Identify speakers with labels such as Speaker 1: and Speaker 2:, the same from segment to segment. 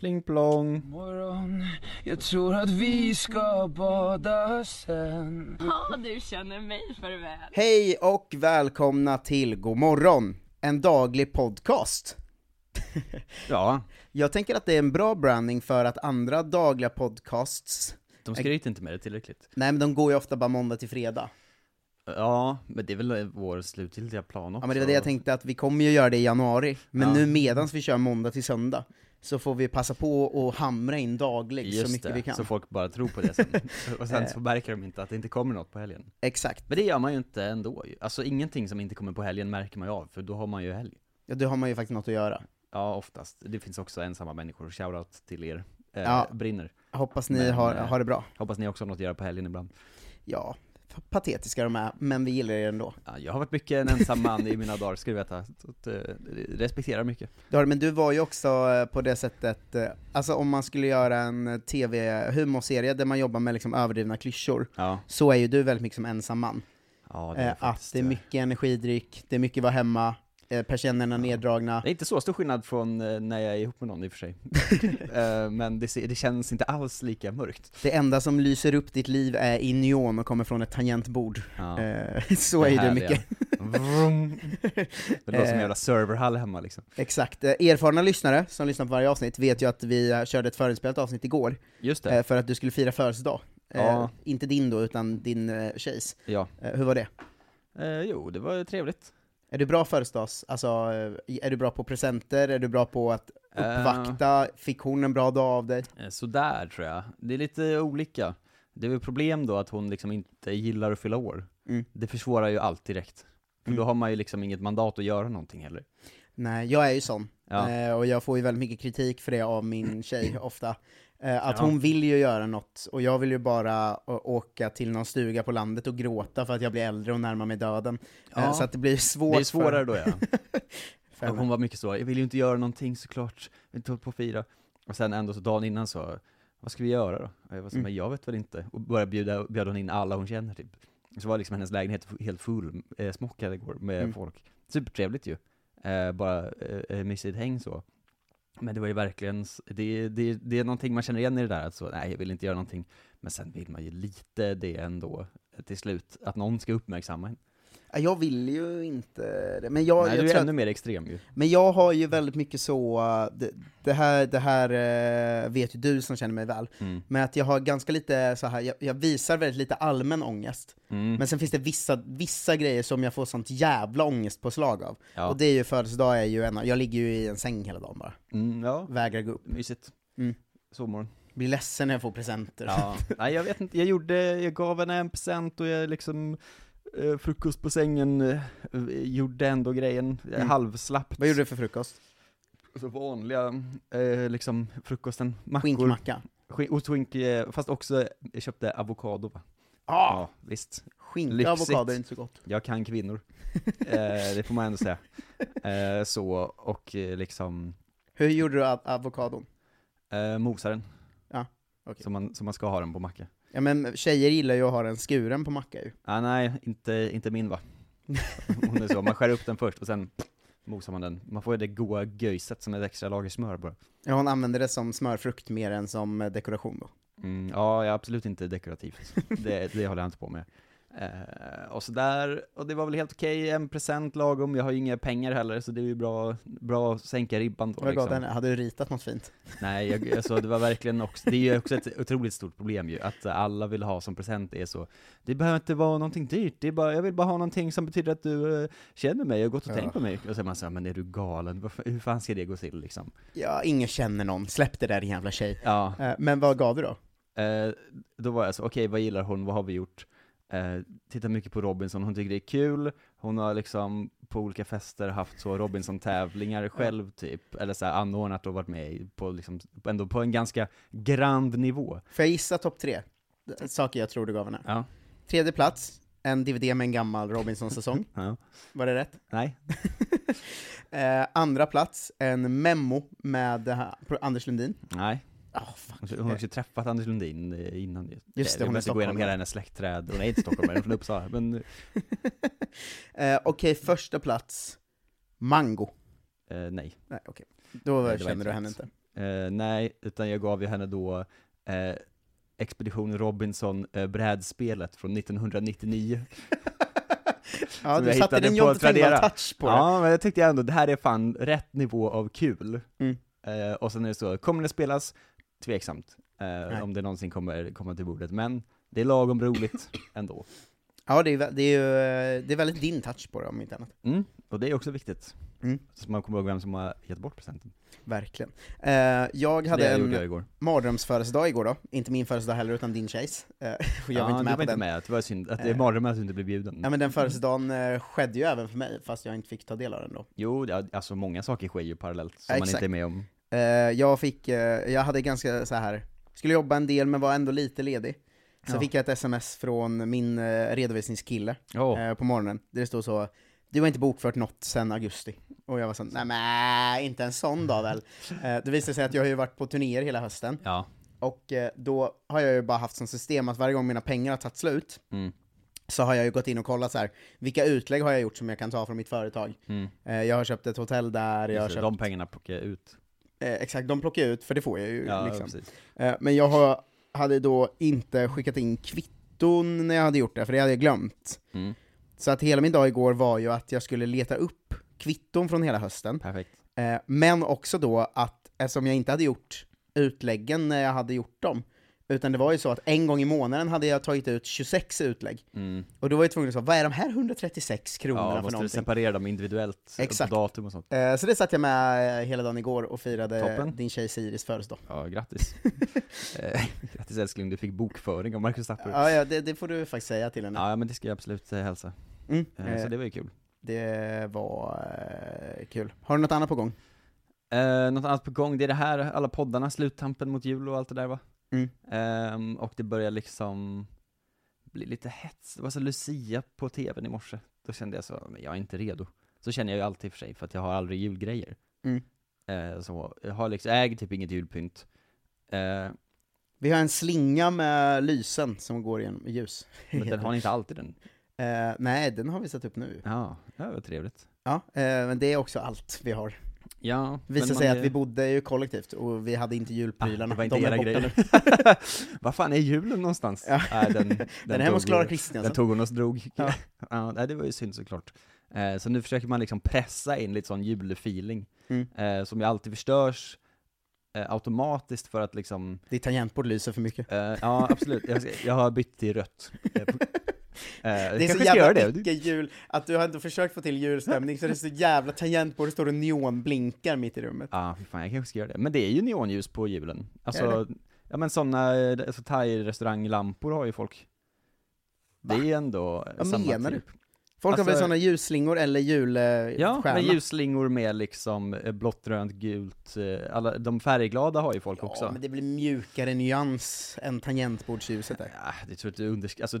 Speaker 1: Pling plong.
Speaker 2: Morgon, jag tror att vi ska bada sen
Speaker 3: Ja, du känner mig för väl.
Speaker 4: Hej och välkomna till God morgon, en daglig podcast.
Speaker 1: Ja,
Speaker 4: Jag tänker att det är en bra branding för att andra dagliga podcasts,
Speaker 1: de skryter inte med det tillräckligt.
Speaker 4: nej men de går ju ofta bara måndag till fredag.
Speaker 1: Ja, men det är väl vår slutgiltiga plan också.
Speaker 4: Ja men det var det jag tänkte att vi kommer ju göra det i januari, men
Speaker 1: Ja.
Speaker 4: nu medans vi kör måndag till söndag, så får vi passa på att hamra in daglig
Speaker 1: Just
Speaker 4: så mycket
Speaker 1: det,
Speaker 4: vi kan.
Speaker 1: så folk bara tror på det sen. Och sen
Speaker 4: Eh.
Speaker 1: så märker de inte att det inte kommer något på helgen.
Speaker 4: Exakt.
Speaker 1: Men det gör man ju inte ändå. Alltså ingenting som inte kommer på helgen märker man ju av, för då har man ju helg.
Speaker 4: Ja, då har man ju faktiskt något att göra.
Speaker 1: Ja, oftast. Det finns också ensamma människor, shoutout till er. Eh,
Speaker 4: Ja.
Speaker 1: Brinner.
Speaker 4: Hoppas ni
Speaker 1: Men,
Speaker 4: har,
Speaker 1: eh,
Speaker 4: har det bra.
Speaker 1: Hoppas ni också har något att göra på helgen ibland.
Speaker 4: Ja, patetiska de är, men vi gillar er ändå.
Speaker 1: Ja, jag har varit mycket en ensam man i mina dagar, ska du veta. Eh, respekterar mycket.
Speaker 4: Har, men du var ju också eh, på det sättet, eh, alltså om man skulle göra en tv-humorserie där man jobbar med liksom överdrivna klyschor,
Speaker 1: Ja,
Speaker 4: så är ju du väldigt mycket som ensam man.
Speaker 1: ja det
Speaker 4: att det är mycket energidryck, det är mycket vara hemma, persiennerna neddragna.
Speaker 1: Det är inte så stor skillnad från eh, när jag är ihop med någon i och för sig. Eh, Men det, det känns inte alls lika mörkt.
Speaker 4: Det enda som lyser upp ditt liv är i neon och kommer från ett tangentbord.
Speaker 1: Ja.
Speaker 4: Eh, så är
Speaker 1: Det
Speaker 4: mycket.
Speaker 1: Det låter som en
Speaker 4: Eh.
Speaker 1: jävla serverhall hemma liksom.
Speaker 4: Exakt. Eh, Erfarna lyssnare som lyssnar på varje avsnitt vet ju att vi eh, körde ett förinspelat avsnitt igår,
Speaker 1: Just det.
Speaker 4: eh, för att du skulle fira födelsedag. Eh,
Speaker 1: Ja.
Speaker 4: Inte din då, utan din eh, tjejs.
Speaker 1: Ja.
Speaker 4: Eh, hur var det?
Speaker 1: Eh, jo, det var trevligt.
Speaker 4: Är du bra födelsedags? Alltså, eh, är du bra på presenter? Är du bra på att uppvakta? Fick hon en bra dag av dig?
Speaker 1: Eh, sådär tror jag. Det är lite olika. Det är väl problem då att hon liksom inte gillar att fylla år.
Speaker 4: Mm.
Speaker 1: Det försvårar ju allt direkt. För
Speaker 4: Mm.
Speaker 1: då har man ju liksom inget mandat att göra någonting heller.
Speaker 4: Nej, jag är ju sån.
Speaker 1: Ja.
Speaker 4: Eh, och jag får ju väldigt mycket kritik för det av min tjej ofta. Eh, att
Speaker 1: Ja.
Speaker 4: hon vill ju göra något, och jag vill ju bara åka till någon stuga på landet och gråta för att jag blir äldre och närmar mig döden. Eh,
Speaker 1: Ja.
Speaker 4: så att det blir svårt
Speaker 1: Det är svårare
Speaker 4: för,
Speaker 1: då ja.
Speaker 4: för
Speaker 1: hon var mycket så, jag vill ju inte göra någonting såklart, jag vill inte hålla på och fira. Och sen ändå så dagen innan så, vad ska vi göra då? Och jag var så,
Speaker 4: Mm.
Speaker 1: men jag vet väl inte. Och började bjuda, bjöd hon in alla hon känner typ. Så var liksom hennes lägenhet helt full, eh, smockad igår med
Speaker 4: Mm.
Speaker 1: folk. Supertrevligt ju. Eh, bara eh, eh, mysigt häng så. Men det var ju verkligen, det, det, det är någonting man känner igen i det där, att så, nej jag vill inte göra någonting. Men sen vill man ju lite det ändå, eh, till slut, att någon ska uppmärksamma en.
Speaker 4: Ja, Jag vill ju inte det, men jag,
Speaker 1: nej,
Speaker 4: jag
Speaker 1: du är ännu
Speaker 4: att,
Speaker 1: mer extrem ju.
Speaker 4: Men jag har ju väldigt mycket så, eh, det, det här, det här eh, vet ju du som känner mig väl,
Speaker 1: Mm.
Speaker 4: men att jag har ganska lite så här, jag, jag visar väldigt lite allmän ångest,
Speaker 1: Mm.
Speaker 4: men sen finns det vissa, vissa grejer som jag får sånt jävla ångestpåslag av.
Speaker 1: ja.
Speaker 4: Och det är ju födelsedag är ju en jag ligger ju i en säng hela dagen bara,
Speaker 1: Mm, ja,
Speaker 4: vägrar gå upp.
Speaker 1: mysigt.
Speaker 4: Mm.
Speaker 1: Sovmorgon.
Speaker 4: Blir ledsen när jag får presenter.
Speaker 1: Ja. Nej jag vet inte, jag gjorde, jag gav henne en present och jag liksom eh, frukost på sängen, eh, gjorde ändå grejen,
Speaker 4: Mm.
Speaker 1: halvslappt.
Speaker 4: Vad gjorde du för frukost?
Speaker 1: Så vanliga, eh, liksom frukosten, mackor.
Speaker 4: Skinkmacka?
Speaker 1: Skin- ostskink, eh, fast också, jag köpte avokado va?
Speaker 4: Ah,
Speaker 1: Ja, visst.
Speaker 4: Skinka
Speaker 1: lyxigt.
Speaker 4: avokado är inte så gott.
Speaker 1: Jag kan kvinnor. eh, det får man ändå säga. Eh, så, och eh, liksom,
Speaker 4: Hur gjorde du av- avokadon?
Speaker 1: eh, mosar den.
Speaker 4: Ja, okej.
Speaker 1: Som man, som man ska ha den på macka.
Speaker 4: Ja men tjejer gillar ju att ha den skuren på macka ju.
Speaker 1: Ah, nej, inte, inte min va? Hon är så, man skär upp den först och sen mosar man den. Man får ju det goa göjset som ett extra lager smör bara.
Speaker 4: Ja, hon använder det som smörfrukt mer än som eh, dekoration då.
Speaker 1: Mm, ja, jag är absolut inte dekorativt. Det, det håller jag inte på med. Eh, och sådär, och det var väl helt okej, en present lagom, jag har ju inga pengar heller, så det är ju bra, bra att sänka ribban då
Speaker 4: Vad
Speaker 1: liksom.
Speaker 4: den? Hade du ritat något fint?
Speaker 1: Nej, jag, alltså, det var verkligen också, det är ju också ett otroligt stort problem ju, att alla vill ha som present är så, det behöver inte vara någonting dyrt, det är bara, jag vill bara ha någonting som betyder att du eh, känner mig och gått och
Speaker 4: Ja.
Speaker 1: tänkt på mig. Och så är man såhär, men är du galen? Varför, hur fan ska det gå till liksom?
Speaker 4: Ja, ingen känner någon, släpp det där jävla tjej.
Speaker 1: Ja,
Speaker 4: Eh, Men vad gav du då?
Speaker 1: eh, då var jag så, okej vad gillar hon, vad har vi gjort? Eh, tittar mycket på Robinson, hon tycker det är kul, hon har liksom på olika fester haft så Robinson-tävlingar själv typ, eller så här anordnat och varit med på liksom, ändå på en ganska grand nivå.
Speaker 4: Får jag gissa topp tre? Saker jag tror du gav henne.
Speaker 1: Ja.
Speaker 4: Tredje plats, en DVD med en gammal Robinson-säsong.
Speaker 1: ja.
Speaker 4: Var det rätt?
Speaker 1: Nej?
Speaker 4: Eh, andra plats, en memo med Anders Lundin.
Speaker 1: Nej.
Speaker 4: Ah, fuck.
Speaker 1: Hon har också träffat Anders Lundin eh, innan ju.
Speaker 4: Just det, hon är
Speaker 1: gå igenom hela hennes släktträd, hon är inte stockholmare, hon är från Uppsala, men
Speaker 4: Eh, Okej, första plats, Mango.
Speaker 1: eh, nej.
Speaker 4: Nej, okej. Då
Speaker 1: Nej,
Speaker 4: känner du henne inte.
Speaker 1: Eh, nej, utan jag gav ju henne då eh, Expedition Robinson eh, brädspelet från 1999.
Speaker 4: Ja, du satte din
Speaker 1: Tradera.
Speaker 4: Tengvall-touch på det.
Speaker 1: Ja, men jag tyckte ändå, det här är fan rätt nivå av kul.
Speaker 4: Mm.
Speaker 1: Eh, och sen är det så, kommer det spelas? Tveksamt. Eh, om det någonsin kommer komma till bordet, men det är lagom roligt ändå.
Speaker 4: Ja, det är, det är ju eh, det är väldigt din touch på det, om inte annat.
Speaker 1: Mm, och det är också viktigt.
Speaker 4: Mm.
Speaker 1: Så man kommer ihåg vem som har gett bort presenten.
Speaker 4: Verkligen. Eh, jag hade
Speaker 1: gjorde
Speaker 4: en
Speaker 1: jag igår.
Speaker 4: mardrömsfödelsedag igår då. Inte min födelsedag heller, utan din tjejs. Eh, och jag var
Speaker 1: ja,
Speaker 4: inte med
Speaker 1: du var
Speaker 4: på
Speaker 1: inte
Speaker 4: den.
Speaker 1: med, det var synd. Att det är
Speaker 4: Eh.
Speaker 1: mardrömmen att du inte blev bjuden.
Speaker 4: Ja, men den födelsedagen eh, skedde ju även för mig, fast jag inte fick ta del av den då.
Speaker 1: Jo, alltså många saker sker ju parallellt som
Speaker 4: Ja,
Speaker 1: man
Speaker 4: exakt.
Speaker 1: inte är med om.
Speaker 4: Eh, jag fick, eh, jag hade ganska så här skulle jobba en del men var ändå lite ledig. Så
Speaker 1: Ja.
Speaker 4: fick jag ett sms från min eh, redovisningskille
Speaker 1: Oh.
Speaker 4: på morgonen, där det stod så du har inte bokfört något sen augusti. Och jag var sån, nej men inte en sån dag väl. Det visade sig att jag har ju varit på turnéer hela hösten,
Speaker 1: Ja.
Speaker 4: och då har jag ju bara haft som system att varje gång mina pengar har tagit slut,
Speaker 1: Mm.
Speaker 4: så har jag ju gått in och kollat så här, vilka utlägg har jag gjort som jag kan ta från mitt företag?
Speaker 1: Mm.
Speaker 4: Jag har köpt ett hotell där, jag har
Speaker 1: Just
Speaker 4: köpt,
Speaker 1: De pengarna plockar jag ut.
Speaker 4: Eh, exakt, de plockar jag ut, för det får jag ju
Speaker 1: Ja,
Speaker 4: liksom. Eh, Men jag har, hade då inte skickat in kvitton när jag hade gjort det, för det hade jag glömt.
Speaker 1: Mm.
Speaker 4: Så att hela min dag igår var ju att jag skulle leta upp kvitton från hela hösten, eh, men också då att, eftersom jag inte hade gjort utläggen när jag hade gjort dem, utan det var ju så att en gång i månaden hade jag tagit ut 26 utlägg,
Speaker 1: Mm.
Speaker 4: och då var jag tvungen att säga, vad är de här 136 kronorna
Speaker 1: Ja,
Speaker 4: för
Speaker 1: måste du
Speaker 4: någonting?
Speaker 1: separera dem individuellt,
Speaker 4: Exakt.
Speaker 1: datum och sånt.
Speaker 4: Eh, Så det satt jag med eh, hela dagen igår och firade
Speaker 1: Toppen.
Speaker 4: din tjej Siris födelsedag.
Speaker 1: Ja, grattis. eh, grattis älskling, du fick bokföring av Marcus Tapper.
Speaker 4: Ja, ja det, det får du faktiskt säga till henne.
Speaker 1: Ja, men det ska jag absolut eh, hälsa.
Speaker 4: Mm.
Speaker 1: Eh, så det var ju kul.
Speaker 4: Det var kul. Har du något annat på gång?
Speaker 1: Eh, något annat på gång, det är det här, alla poddarna, sluttampen mot jul och allt det där va?
Speaker 4: Mm.
Speaker 1: Ehm, och det börjar liksom bli lite hets. Det var så Lucia på tvn i morse. Då kände jag så, men jag är inte redo. Så känner jag ju alltid för sig, för att jag har aldrig julgrejer.
Speaker 4: Mm.
Speaker 1: Eh, så jag har liksom, jag äger typ inget julpynt. Eh,
Speaker 4: Vi har en slinga med lysen som går igenom ljus.
Speaker 1: men den har ni inte alltid den?
Speaker 4: Eh, nej, den har vi satt upp nu.
Speaker 1: Ja, det var trevligt.
Speaker 4: Ja, men det är också allt vi har.
Speaker 1: Ja,
Speaker 4: Det visade sig
Speaker 1: man
Speaker 4: att
Speaker 1: är-
Speaker 4: vi bodde ju kollektivt och vi hade inte
Speaker 1: Ah,
Speaker 4: julprylarna.
Speaker 1: det var inte
Speaker 4: De är
Speaker 1: era grejer. Vad fan är julen någonstans?
Speaker 4: Ja.
Speaker 1: Nej, den, den,
Speaker 4: Den är hemma hos
Speaker 1: tog-
Speaker 4: Clara
Speaker 1: Den tog hon och drog.
Speaker 4: Ja.
Speaker 1: Ja. det var ju synd såklart. Eh, så nu försöker man liksom pressa in lite sån julfeeling,
Speaker 4: Mm.
Speaker 1: eh, som ju alltid förstörs eh, automatiskt för att liksom,
Speaker 4: Ditt tangentbord lyser för mycket.
Speaker 1: eh, ja absolut, jag, jag har bytt till rött. Eh,
Speaker 4: Det är så jävla icke jul, att du har ändå försökt få till julstämning så det är så jävla tangentbord, det står och neonblinkar mitt i rummet.
Speaker 1: Ja, fy fan, jag kanske ska göra det. Men det är ju neonljus på julen. Alltså, ja men såna, eh, alltså thai-restauranglampor har ju folk. Det är ändå
Speaker 4: Vad
Speaker 1: samma
Speaker 4: menar du?
Speaker 1: typ.
Speaker 4: Folk har väl
Speaker 1: Alltså-
Speaker 4: såna ljusslingor eller julstjärna?
Speaker 1: Ja, med ljusslingor med liksom eh, blått, grönt, gult, eh, alla, de färgglada har ju folk
Speaker 4: Ja,
Speaker 1: också.
Speaker 4: men det blir mjukare nyans än tangentbordsljuset där.
Speaker 1: Ja, det tror jag att du undersk... Alltså,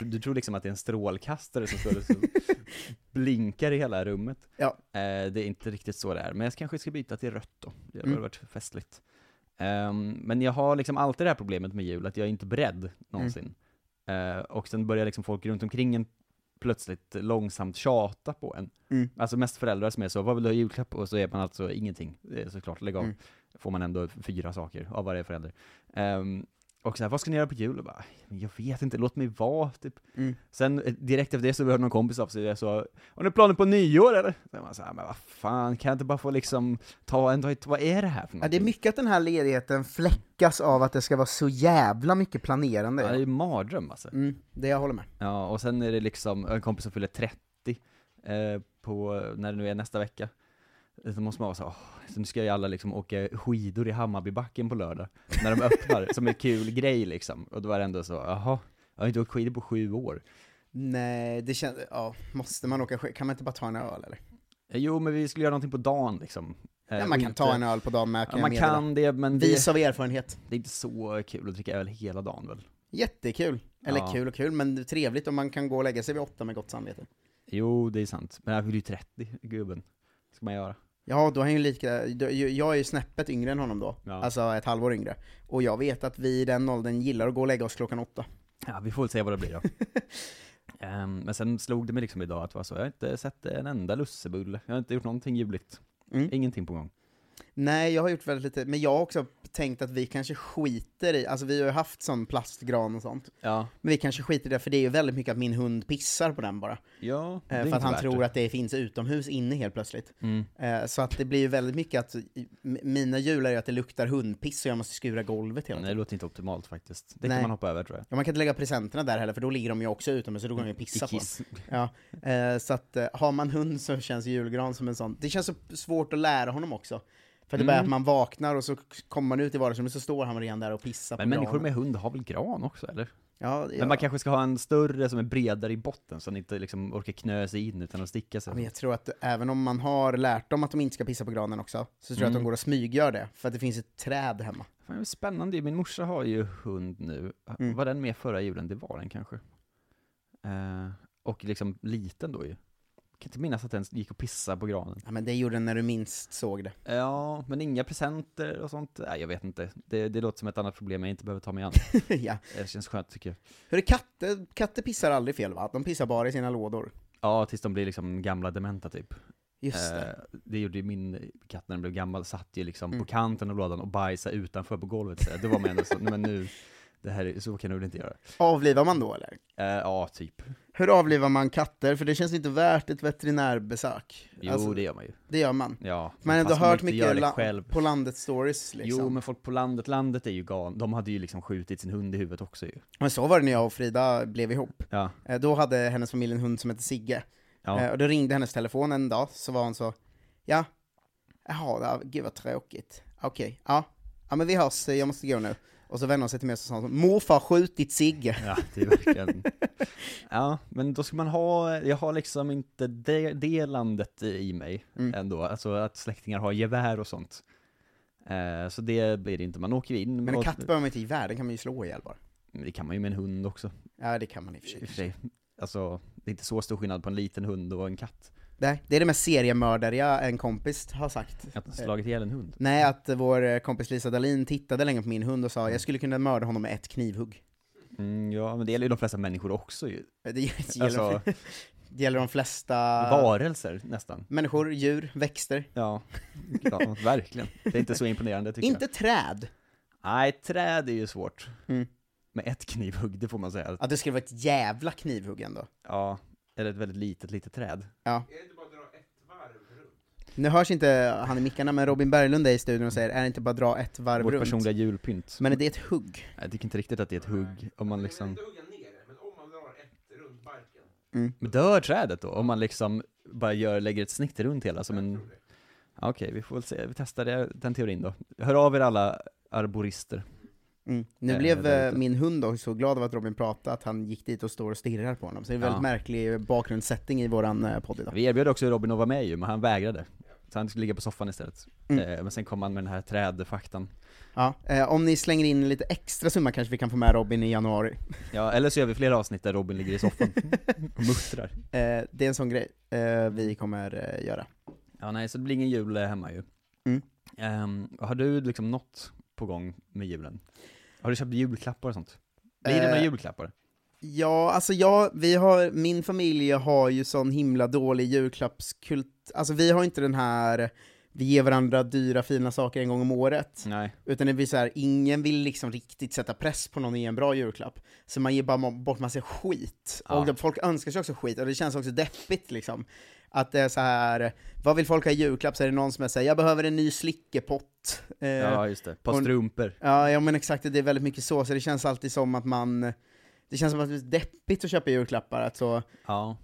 Speaker 1: Du tror liksom att det är en strålkastare som står och så blinkar i hela rummet.
Speaker 4: Ja.
Speaker 1: Eh, det är inte riktigt så det är, men jag kanske ska byta till rött då. Det hade
Speaker 4: Mm.
Speaker 1: varit festligt. Ehm, men jag har liksom alltid det här problemet med jul, att jag är inte beredd någonsin. Eh, och sen börjar liksom folk runt omkring en plötsligt långsamt tjata på en.
Speaker 4: Mm.
Speaker 1: Alltså mest föräldrar som är så, vad vill du ha julklapp? Och så är man alltså ingenting. Såklart, lägg av.
Speaker 4: Mm.
Speaker 1: Får man ändå fyra saker av varje förälder. Ehm, och så här, vad ska ni göra på jul? Och bara, "Men jag vet inte, låt mig vara, typ.
Speaker 4: Mm.
Speaker 1: Sen eh, direkt efter det så hörde någon kompis av sig, jag sa, har ni planer på nyår eller? Så man så här, men vad fan, kan jag inte bara få liksom ta en dag, vad är det här för
Speaker 4: Ja,
Speaker 1: någonting?
Speaker 4: det är mycket att den här ledigheten fläckas av att det ska vara så jävla mycket planerande.
Speaker 1: Ja, det är ju mardröm alltså.
Speaker 4: Mm, det jag håller med.
Speaker 1: Ja, och sen är det liksom en kompis som fyller 30 eh, på, när det nu är nästa vecka. Så måste man vara så, åh, så nu ska ju alla liksom åka skidor i Hammarbybacken på lördag, när de öppnar, som en kul grej liksom. Och då är det ändå så, jaha, jag har inte åkt skidor på sju år.
Speaker 4: Nej, det känns, ja, måste man åka skid- kan man inte bara ta en öl eller?
Speaker 1: Eh, Jo, men vi skulle göra någonting på dagen liksom. Eh,
Speaker 4: Ja,
Speaker 1: och
Speaker 4: man kan
Speaker 1: inte-
Speaker 4: ta en öl på dagen med,
Speaker 1: Ja,
Speaker 4: kan jag
Speaker 1: man
Speaker 4: meddela.
Speaker 1: kan det, men det,
Speaker 4: Vis av erfarenhet.
Speaker 1: det är inte så kul att dricka öl hela dagen väl?
Speaker 4: Jättekul. Eller
Speaker 1: Ja.
Speaker 4: kul och kul, men trevligt om man kan gå och lägga sig vid åtta med gott samvete.
Speaker 1: Jo, det är sant. Men jag fyller ju 30, gubben. Vad ska man göra?
Speaker 4: Ja, då är han ju lika, då- jag är ju snäppet yngre än honom då.
Speaker 1: Ja.
Speaker 4: Alltså ett halvår yngre. Och jag vet att vi i den åldern gillar att gå och lägga oss klockan åtta.
Speaker 1: Ja, vi får väl se vad det blir då. Ehm, men sen slog det mig liksom idag att så, jag har inte sett en enda lussebulle. Jag har inte gjort någonting juligt.
Speaker 4: Mm.
Speaker 1: Ingenting på gång.
Speaker 4: Nej, jag har gjort väldigt lite, men jag har också tänkt att vi kanske skiter i, alltså vi har ju haft sån plastgran och sånt,
Speaker 1: Ja.
Speaker 4: men vi kanske skiter i det, för det är ju väldigt mycket att min hund pissar på den bara.
Speaker 1: Ja, det är
Speaker 4: Eh, för
Speaker 1: inte
Speaker 4: att han tror
Speaker 1: det.
Speaker 4: att det finns utomhus inne helt plötsligt.
Speaker 1: Mm.
Speaker 4: Eh, så att det blir ju väldigt mycket att, mina jul är ju att det luktar hundpiss och jag måste skura golvet hela
Speaker 1: Nej, det
Speaker 4: tiden.
Speaker 1: låter inte optimalt faktiskt. Det
Speaker 4: Nej.
Speaker 1: kan man hoppa över tror jag.
Speaker 4: Ja, man kan inte lägga presenterna där heller, för då ligger de ju också utomhus, så då går de ju och pissar på dem. Ja, eh, så att har man hund så känns julgran som en sån, det känns så svårt att lära honom också. För det är bara
Speaker 1: Mm.
Speaker 4: att man vaknar och så kommer man ut i vardagsrummet så står han redan där och pissar
Speaker 1: Men
Speaker 4: på
Speaker 1: människor
Speaker 4: granen.
Speaker 1: med hund har väl gran också eller?
Speaker 4: Ja, ja.
Speaker 1: Men man kanske ska ha en större som är bredare i botten så att den inte liksom orkar knö sig in utan att sticka sig.
Speaker 4: Men jag tror att även om man har lärt dem att de inte ska pissa på granen också, så tror jag att de
Speaker 1: Mm.
Speaker 4: går och smyggör det, för att det finns ett träd hemma.
Speaker 1: Fan, spännande, min morsa har ju hund nu.
Speaker 4: Mm.
Speaker 1: Var den med förra julen? Det var den kanske. Eh, och liksom liten då ju. Jag kan inte minnas att den gick och pissade på granen.
Speaker 4: Ja, men det gjorde den när du minst såg det.
Speaker 1: Ja, men inga presenter och sånt. Nej, jag vet inte. Det, det låter som ett annat problem jag inte behöver ta mig an.
Speaker 4: ja.
Speaker 1: Det känns skönt tycker jag.
Speaker 4: Hur är katter? Katter pissar aldrig fel va? De pissar bara i sina lådor.
Speaker 1: Ja, tills de blir liksom gamla dementa typ.
Speaker 4: Just det.
Speaker 1: Eh, det gjorde ju min katt när den blev gammal, satt ju liksom
Speaker 4: Mm.
Speaker 1: på kanten av lådan och bajsade utanför på golvet. Så då var man ändå så, men nu, det här, är- så kan du väl inte göra?
Speaker 4: Avlivar man då eller?
Speaker 1: Eh, ja, typ.
Speaker 4: Hur avlivar man katter? För det känns inte värt ett veterinärbesök.
Speaker 1: Jo,
Speaker 4: Alltså,
Speaker 1: det gör man ju.
Speaker 4: det gör man.
Speaker 1: Ja,
Speaker 4: Man har ändå hört mycket la-
Speaker 1: själv.
Speaker 4: på landet stories liksom.
Speaker 1: Jo, men folk på landet, landet är ju gal. De hade ju liksom skjutit sin hund i huvudet också ju.
Speaker 4: Men så var det när jag och Frida blev ihop.
Speaker 1: Ja.
Speaker 4: Eh, Då hade hennes familj en hund som hette Sigge.
Speaker 1: Ja.
Speaker 4: Eh, Och då ringde hennes telefon en dag, så var hon så, ja, jaha, ja, gud vad tråkigt. Okej, ja, ja men vi hörs, jag måste gå nu. Och så vände hon sig till mig och hon, morfar skjutit Sigge.
Speaker 1: Ja, det är verkligen... ja, men då ska man ha, jag har liksom inte det, det landet i mig
Speaker 4: Mm.
Speaker 1: ändå, alltså att släktingar har gevär och sånt. Eh, så det blir det inte, man åker in
Speaker 4: Men en
Speaker 1: och-
Speaker 4: katt behöver man inte gevär, den kan man ju slå ihjäl bara.
Speaker 1: Men Det kan man ju med en hund också,
Speaker 4: Ja, det kan man i och för
Speaker 1: i och för
Speaker 4: sig.
Speaker 1: sig. Alltså, det är inte så stor skillnad på en liten hund och en katt.
Speaker 4: Nej, det är det mest seriemördariga en kompis har sagt.
Speaker 1: Att ha slagit ihjäl en hund.
Speaker 4: Nej, att vår eh, kompis Lisa Dahlin tittade länge på min hund och sa, jag skulle kunna mörda honom med ett knivhugg.
Speaker 1: Mm, ja, men det gäller ju de flesta människor också ju.
Speaker 4: Det, det, gäller,
Speaker 1: Alltså,
Speaker 4: det gäller de flesta
Speaker 1: varelser nästan.
Speaker 4: människor, djur, växter.
Speaker 1: Ja, ja, verkligen. Det är inte så imponerande tycker
Speaker 4: Inte träd.
Speaker 1: jag. Nej, träd är ju svårt.
Speaker 4: Mm.
Speaker 1: Med ett knivhugg, det får man säga.
Speaker 4: Att det skulle vara ett jävla knivhugg ändå.
Speaker 1: Ja, eller ett väldigt litet, litet träd.
Speaker 4: Ja. Nu hörs inte han i mickarna, men Robin Berglund är i studion och säger, är det inte bara dra ett varv
Speaker 1: Vårt
Speaker 4: runt?
Speaker 1: personliga julpynt.
Speaker 4: Men är det ett hugg?
Speaker 1: Jag tycker inte riktigt att det är ett hugg, om man liksom...
Speaker 4: Mm.
Speaker 1: Men dör trädet då? Om man liksom bara gör, lägger ett snitt runt hela som en Okej, vi får väl se, vi testar det, den teorin då. Hör av er alla arborister.
Speaker 4: Mm. Nu
Speaker 1: Eh,
Speaker 4: blev eh, min hund då så glad av att Robin pratade att han gick dit och står och stirrar på honom. Så det är en väldigt
Speaker 1: Ja.
Speaker 4: märklig bakgrundssättning i våran eh, podd idag.
Speaker 1: Vi erbjöd också Robin att vara med ju, men han vägrade. Så han skulle ligga på soffan istället.
Speaker 4: Mm.
Speaker 1: Eh, men sen kom han med den här trädfaktan.
Speaker 4: Ja, eh, om ni slänger in lite extra summa kanske vi kan få med Robin i januari.
Speaker 1: Ja, eller så gör vi flera avsnitt där Robin ligger i soffan och muttrar.
Speaker 4: Eh, det är en sån grej eh, vi kommer göra.
Speaker 1: Ja, nej, så det blir ingen jul hemma ju.
Speaker 4: Mm.
Speaker 1: Ehm, har du liksom något på gång med julen? Har du köpt julklappar och sånt? Blir det
Speaker 4: Eh,
Speaker 1: några julklappar?
Speaker 4: Ja, alltså jag, vi har, min familj har ju sån himla dålig julklappskult, alltså vi har inte den här, vi ger varandra dyra fina saker en gång om året.
Speaker 1: Nej.
Speaker 4: Utan det blir så här, ingen vill liksom riktigt sätta press på någon och ge en bra julklapp. Så man ger bara bort massa skit.
Speaker 1: Ja.
Speaker 4: Och folk önskar sig också skit, och det känns också deppigt liksom. Att det är så här, vad vill folk ha i julklapp? Så är det någon som såhär, jag behöver en ny slickepott. Eh,
Speaker 1: Ja, just det. På
Speaker 4: och-
Speaker 1: strumpor.
Speaker 4: Ja, ja men exakt, det är väldigt mycket så, så det känns alltid som att man, det känns som att det är deppigt att köpa julklappar, att så,
Speaker 1: Ja.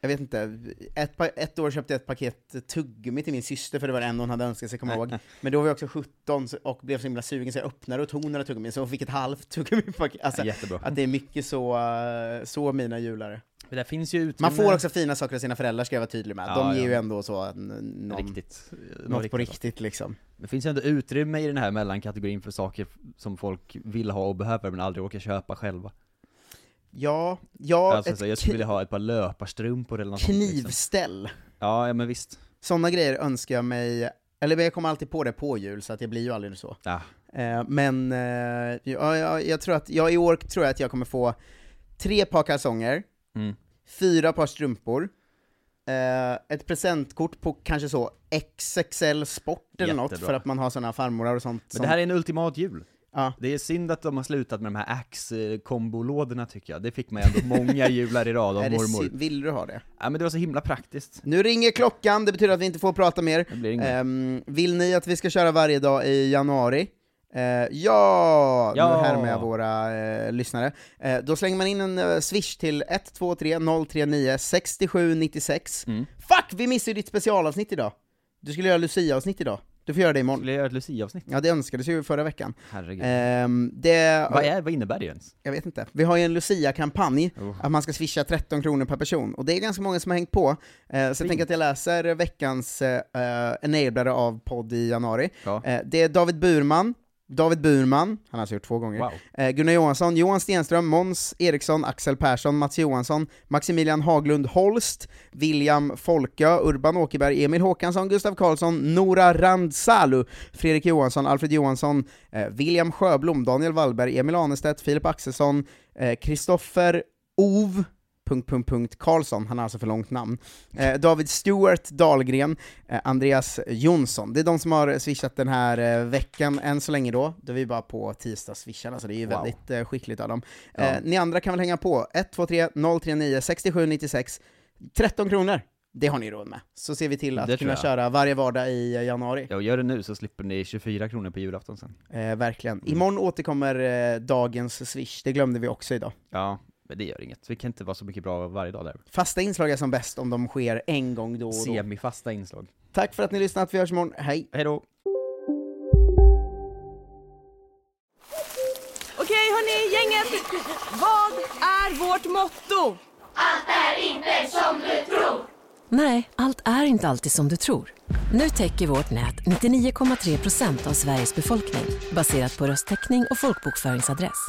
Speaker 4: jag vet inte, ett, ett år köpte jag ett paket tuggummi till min syster för det var det enda hon hade önskat sig komma ihåg. Men då var jag också 17 så- och blev så himla sugen så jag öppnade och tog några tuggummi, så hon fick ett halvt tuggummi-paket. Alltså,
Speaker 1: Ja, jättebra.
Speaker 4: att det är mycket så, eh, så mina julare.
Speaker 1: Men där finns ju utrymme.
Speaker 4: Man får också fina saker av sina föräldrar ska jag vara tydlig med,
Speaker 1: Ja,
Speaker 4: de ger
Speaker 1: ja.
Speaker 4: ju ändå så någon,
Speaker 1: Riktigt.
Speaker 4: något på riktigt liksom.
Speaker 1: Det finns ju ändå utrymme i den här mellankategorin för saker som folk vill ha och behöver men aldrig orkar köpa själva.
Speaker 4: Ja, ja,
Speaker 1: alltså, så jag skulle vilja ha ett par löparstrumpor eller något liksom.
Speaker 4: knivställ.
Speaker 1: Ja, ja men visst.
Speaker 4: Sådana grejer önskar jag mig, eller jag kommer alltid på det på jul, så att jag blir ju aldrig så.
Speaker 1: Ja.
Speaker 4: Eh, men eh, ja, ja, jag tror att, ja, i år tror jag att jag kommer få tre par kalsonger,
Speaker 1: Mm.
Speaker 4: fyra par strumpor, eh, ett presentkort på kanske så XXL Sport eller något,
Speaker 1: Jättebra.
Speaker 4: för att man har sådana farmorar och sånt.
Speaker 1: Men det här är en ultimat jul.
Speaker 4: Ja.
Speaker 1: Det är synd att de har slutat med de här Axe-kombolådorna tycker jag. Det fick man ändå många jular i rad av mormor.
Speaker 4: vill du ha det?
Speaker 1: Ja men det var så himla praktiskt.
Speaker 4: Nu ringer klockan, det betyder att vi inte får prata mer.
Speaker 1: Det blir inget.
Speaker 4: Ehm, vill ni att vi ska köra varje dag i januari? Eh, ja!
Speaker 1: Ja!
Speaker 4: Nu härmar jag våra eh, lyssnare. Eh, då slänger man in en eh, swish till 123 039 6796.
Speaker 1: Mm.
Speaker 4: Fuck! Vi missade ju ditt specialavsnitt idag! Du skulle göra Lucia-avsnitt idag. Du får göra det imorgon.
Speaker 1: Skulle jag göra ett Lucia-avsnitt?
Speaker 4: Ja, det önskades ju förra veckan.
Speaker 1: Herregud.
Speaker 4: Ehm, det,
Speaker 1: vad, är, vad innebär det ens?
Speaker 4: jag vet inte. Vi har ju en Lucia-kampanj,
Speaker 1: Oh.
Speaker 4: att man ska swisha 13 kronor per person, och det är ganska många som har hängt på. Eh, så jag tänker att jag läser veckans eh, enablare av podd i januari.
Speaker 1: Ja.
Speaker 4: Eh, det är David Burman, David Burman, han har alltså gjort två gånger,
Speaker 1: Wow.
Speaker 4: eh, Gunnar Johansson, Johan Stenström, Måns Eriksson, Axel Persson, Mats Johansson, Maximilian Haglund Holst, William Folkö, Urban Åkerberg, Emil Håkansson, Gustav Karlsson, Nora Randsalu, Fredrik Johansson, Alfred Johansson, eh, William Sjöblom, Daniel Wallberg, Emil Anestedt, Filip Axelsson, eh, Kristoffer Ov, punkt, punkt, punkt, Karlsson, han har alltså för långt namn, eh, David Stewart Dahlgren, eh, Andreas Jonsson. Det är de som har swishat den här eh, veckan än så länge då, då är vi bara på tisdag swishar, så det är ju
Speaker 1: Wow.
Speaker 4: väldigt eh, skickligt av dem.
Speaker 1: Ja.
Speaker 4: Eh, ni andra kan väl hänga på, 123 039 6796, 13 kronor, det har ni råd med. Så ser vi till att kunna
Speaker 1: jag.
Speaker 4: köra varje vardag i eh, januari.
Speaker 1: Ja, gör det nu så slipper ni 24 kronor på julafton sen.
Speaker 4: Verkligen.
Speaker 1: Mm.
Speaker 4: Imorgon återkommer dagens swish, det glömde vi också idag.
Speaker 1: Ja, men det gör inget. Vi kan inte vara så mycket bra varje dag där.
Speaker 4: Fasta inslag är som bäst om de sker en gång då och då.
Speaker 1: Semifasta inslag.
Speaker 4: Tack för att ni lyssnat, vi hörs imorgon, hej!
Speaker 1: Hej då!
Speaker 3: Okej hörni, gänget! Vad är vårt motto?
Speaker 5: Nej, allt är inte alltid som du tror. Nu täcker vårt nät 99,3 procent av Sveriges befolkning baserat på röstteckning och folkbokföringsadress.